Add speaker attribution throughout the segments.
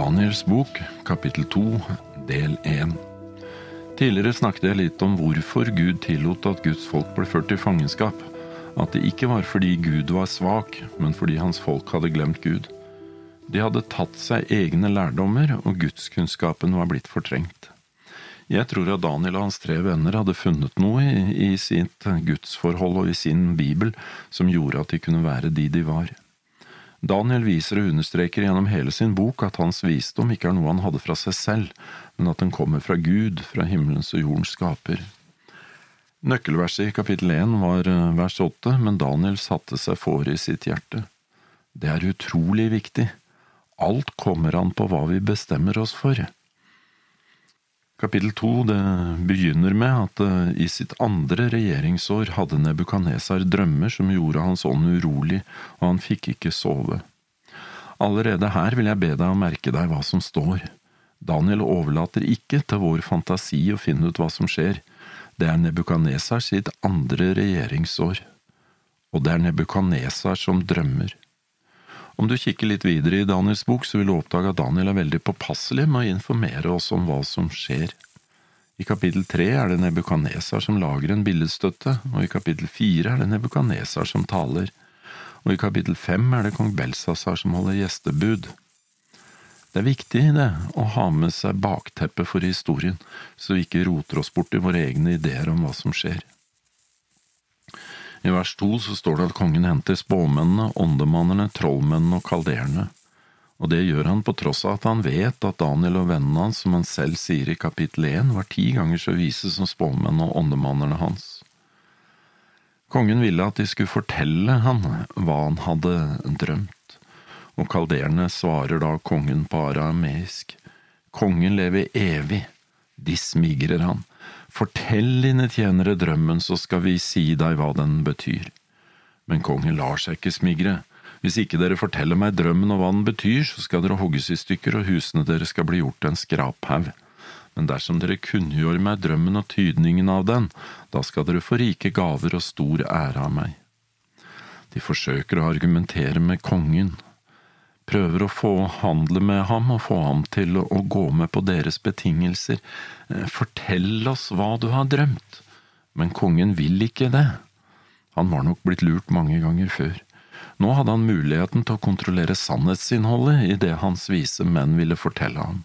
Speaker 1: Daniels bok, kapittel 2, del 1. Tidligere snakket jeg litt om hvorfor Gud tillot at Guds folk ble ført i fangenskap. At det ikke var fordi Gud var svak, men fordi hans folk hadde glemt Gud. De hadde tatt seg egne lærdommer, og gudskunnskapen var blitt fortrengt. Jeg tror at Daniel og hans tre venner hadde funnet noe i, i sitt gudsforhold og i sin bibel som gjorde at de kunne være de de var. Daniel viser og understreker gjennom hele sin bok at hans visdom ikke er noe han hadde fra seg selv, men at den kommer fra Gud, fra himmelens og jordens skaper. Nøkkelverset i kapittel 1 var eh, vers 8, men Daniel satte seg fore i sitt hjerte. Det er utrolig viktig. Alt kommer an på hva vi bestemmer oss for. Kapittel to begynner med at eh, i sitt andre regjeringsår hadde Nebukadnesar drømmer som gjorde hans ånd urolig, og han fikk ikke sove. Allerede her vil jeg be deg å merke deg hva som står. Daniel overlater ikke til vår fantasi å finne ut hva som skjer. Det er Nebukadnesar sitt andre regjeringsår, og det er Nebukadnesar som drømmer. Om du kikker litt videre i Daniels bok, så vil du oppdage at Daniel er veldig påpasselig med å informere oss om hva som skjer. I kapittel tre er det Nebukanesar som lager en billedstøtte, og i kapittel fire er det Nebukanesar som taler, og i kapittel fem er det kong Belsasar som holder gjestebud. Det er viktig det, å ha med seg bakteppet for historien, så vi ikke roter oss bort i våre egne ideer om hva som skjer. I vers to så står det at kongen henter spåmennene, åndemannene, trollmennene og kalderene. Og det gjør han på tross av at han vet at Daniel og vennene hans, som han selv sier i kapittel én, var ti ganger så vise som spåmennene og åndemannene hans. Kongen ville at de skulle fortelle han hva han hadde drømt, og kalderene svarer da kongen på arameisk. Kongen lever evig, de smigrer han. Fortell dine tjenere drømmen, så skal vi si deg hva den betyr. Men kongen lar seg ikke smigre. Hvis ikke dere forteller meg drømmen og hva den betyr, så skal dere hogges i stykker, og husene deres skal bli gjort til en skraphaug. Men dersom dere kunngjør meg drømmen og tydningen av den, da skal dere få rike gaver og stor ære av meg. De forsøker å argumentere med kongen, prøver å få handle med ham og få ham til å gå med på deres betingelser. Eh, fortell oss hva du har drømt. Men kongen vil ikke det. Han var nok blitt lurt mange ganger før. Nå hadde han muligheten til å kontrollere sannhetsinnholdet i det hans vise menn ville fortelle ham.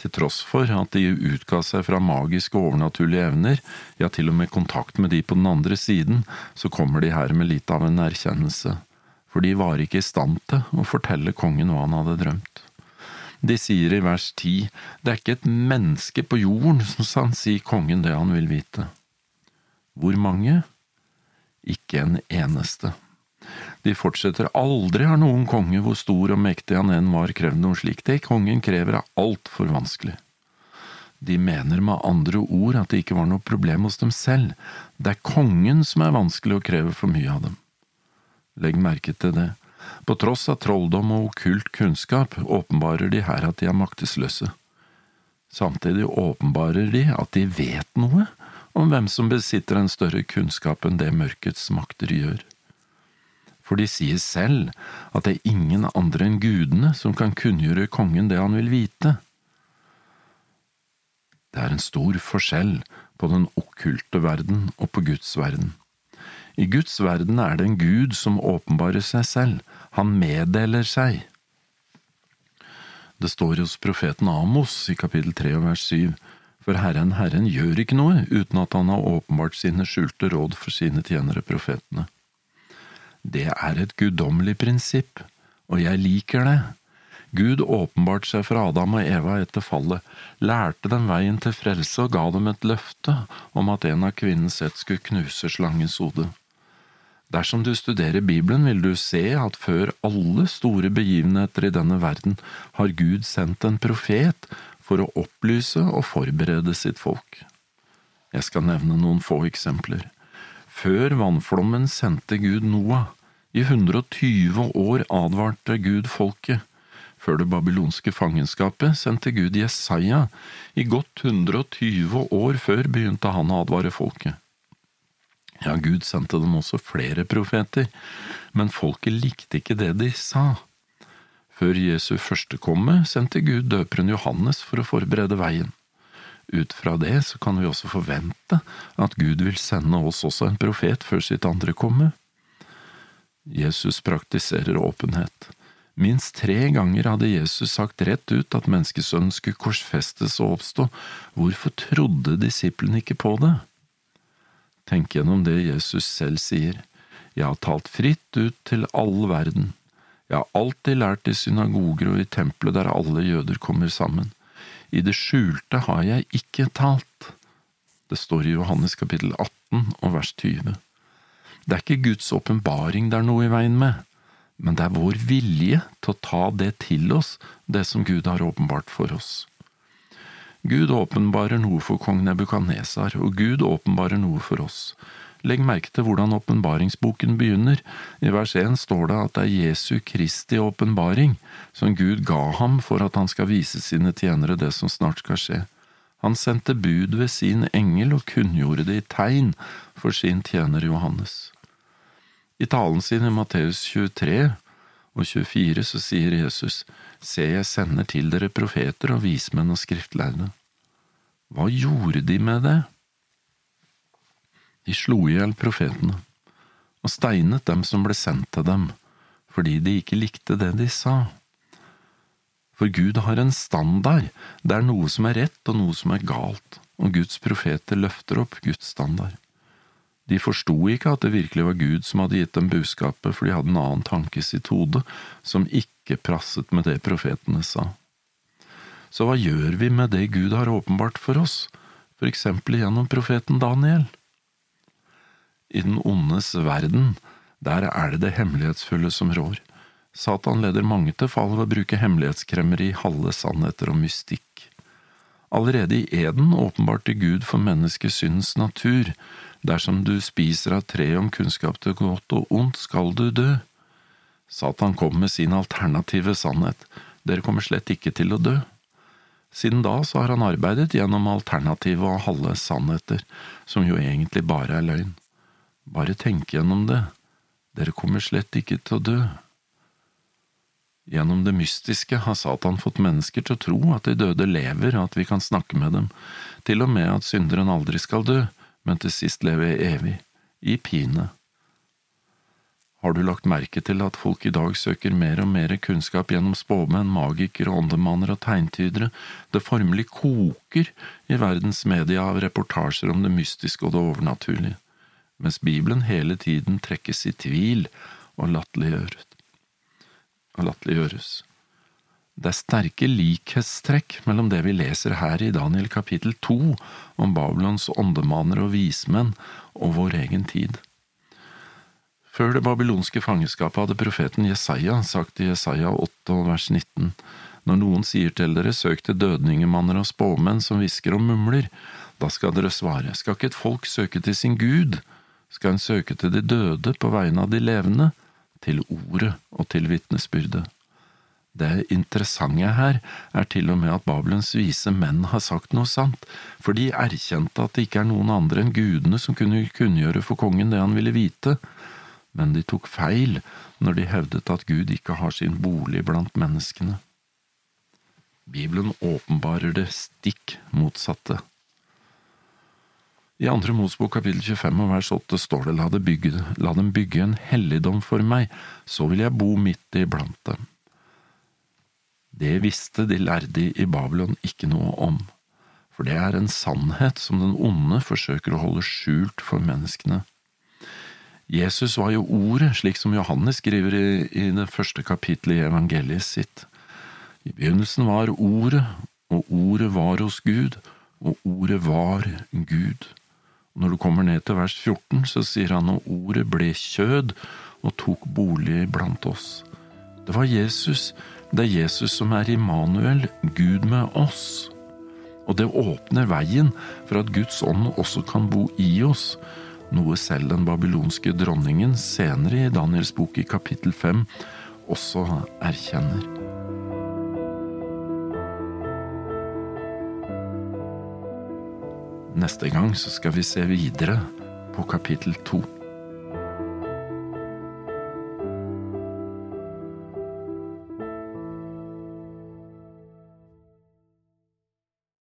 Speaker 1: Til tross for at de utga seg fra magiske og overnaturlige evner, ja, til og med kontakt med de på den andre siden, så kommer de her med litt av en erkjennelse for de var ikke i stand til å fortelle kongen hva han hadde drømt. De sier i vers ti, det er ikke et menneske på jorden som kan si kongen det han vil vite. Hvor mange? Ikke en eneste. De fortsetter, aldri har noen konge, hvor stor og mektig han enn var, krevd noe slikt, det kongen krever er altfor vanskelig. De mener med andre ord at det ikke var noe problem hos dem selv, det er kongen som er vanskelig å kreve for mye av dem. Legg merke til det. På tross av trolldom og okkult kunnskap åpenbarer de her at de er maktesløse. Samtidig åpenbarer de at de vet noe om hvem som besitter en større kunnskap enn det mørkets makter gjør. For de sier selv at det er ingen andre enn gudene som kan kunngjøre kongen det han vil vite. Det er en stor forskjell på den okkulte verden og på Guds verden. I Guds verden er det en Gud som åpenbarer seg selv, han meddeler seg. Det står hos profeten Amos i kapittel 3 vers 7, for Herren, Herren gjør ikke noe uten at han har åpenbart sine skjulte råd for sine tjenere profetene. Det er et guddommelig prinsipp, og jeg liker det. Gud åpenbarte seg for Adam og Eva etter fallet, lærte dem veien til frelse og ga dem et løfte om at en av kvinnens ett skulle knuse slangens hode. Dersom du studerer Bibelen, vil du se at før alle store begivenheter i denne verden har Gud sendt en profet for å opplyse og forberede sitt folk. Jeg skal nevne noen få eksempler. Før vannflommen sendte Gud Noah. I 120 år advarte Gud folket. Før det babylonske fangenskapet sendte Gud Jesaja. I godt 120 år før begynte han å advare folket. Ja, Gud sendte dem også flere profeter, men folket likte ikke det de sa. Før Jesu første komme sendte Gud døperen Johannes for å forberede veien. Ut fra det så kan vi også forvente at Gud vil sende oss også en profet før sitt andre komme. Jesus praktiserer åpenhet. Minst tre ganger hadde Jesus sagt rett ut at menneskesønnen skulle korsfestes og oppstå. Hvorfor trodde disiplene ikke på det? Tenk gjennom det Jesus selv sier. Jeg har talt fritt ut til all verden. Jeg har alltid lært i synagoger og i tempelet der alle jøder kommer sammen. I det skjulte har jeg ikke talt. Det står i Johannes kapittel 18 og vers 20. Det er ikke Guds åpenbaring det er noe i veien med, men det er vår vilje til å ta det til oss, det som Gud har åpenbart for oss. Gud åpenbarer noe for kong Nebukadnesar, og Gud åpenbarer noe for oss. Legg merke til hvordan åpenbaringsboken begynner. I vers 1 står det at det er Jesu Kristi åpenbaring, som Gud ga ham for at han skal vise sine tjenere det som snart skal skje. Han sendte bud ved sin engel og kunngjorde det i tegn for sin tjener Johannes. I talen sin i Matteus 23 og 24 så sier Jesus, Se, jeg sender til dere profeter og vismenn og skriftlærde. Hva gjorde de med det? De slo i hjel profetene og steinet dem som ble sendt til dem, fordi de ikke likte det de sa. For Gud har en standard, det er noe som er rett og noe som er galt, og Guds profeter løfter opp Guds standard. De forsto ikke at det virkelig var Gud som hadde gitt dem budskapet, for de hadde en annen tanke i sitt hode, som ikke prasset med det profetene sa. Så hva gjør vi med det Gud har åpenbart for oss, for eksempel gjennom profeten Daniel? I den ondes verden, der er det det hemmelighetsfulle som rår. Satan leder mange til fall ved å bruke hemmelighetskremmeri, halve sannheter og mystikk. Allerede i eden åpenbarte Gud for menneskets syndens natur. Dersom du spiser av treet om kunnskap til godt og ondt, skal du dø. Satan kom med sin alternative sannhet. Dere kommer slett ikke til å dø. Siden da så har han arbeidet gjennom alternative og halve sannheter, som jo egentlig bare er løgn. Bare tenk gjennom det, dere kommer slett ikke til å dø. Gjennom det mystiske har Satan fått mennesker til å tro at de døde lever, og at vi kan snakke med dem, til og med at synderen aldri skal dø, men til sist leve evig, i pine. Har du lagt merke til at folk i dag søker mer og mer kunnskap gjennom spåmenn, magikere, åndemannere og tegntydere? Det formelig koker i verdens media av reportasjer om det mystiske og det overnaturlige mens Bibelen hele tiden trekkes i tvil og latterliggjøres. Det er sterke likhetstrekk mellom det vi leser her i Daniel kapittel to om Babylons åndemaner og vismenn og vår egen tid. Før det babylonske fangeskapet hadde profeten Jesaja sagt i Jesaja 8 vers 19, når noen sier til dere søk til dødningemanner og spåmenn som hvisker og mumler, da skal dere svare, skal ikke et folk søke til sin Gud, skal en søke til de døde på vegne av de levende, til ordet og til vitnesbyrdet. Det interessante her er til og med at Babelens vise menn har sagt noe sant, for de erkjente at det ikke er noen andre enn gudene som kunne kunngjøre for kongen det han ville vite, men de tok feil når de hevdet at Gud ikke har sin bolig blant menneskene. Bibelen åpenbarer det stikk motsatte. I andre Mosbok kapittel 25 og vers 8 står det la, bygge, la dem bygge en helligdom for meg, så vil jeg bo midt iblant dem. Det visste de lærde i Babylon ikke noe om, for det er en sannhet som den onde forsøker å holde skjult for menneskene. Jesus var jo Ordet, slik som Johannes skriver i, i det første kapittelet i evangeliet sitt. I begynnelsen var Ordet, og Ordet var hos Gud, og Ordet var Gud. Når du kommer ned til vers 14, så sier han at ordet ble kjød og tok bolig blant oss. Det var Jesus. Det er Jesus som er Immanuel, Gud med oss. Og det åpner veien for at Guds ånd også kan bo i oss, noe selv den babylonske dronningen senere i Daniels bok i kapittel 5 også erkjenner. Neste gang så skal vi se videre på kapittel to.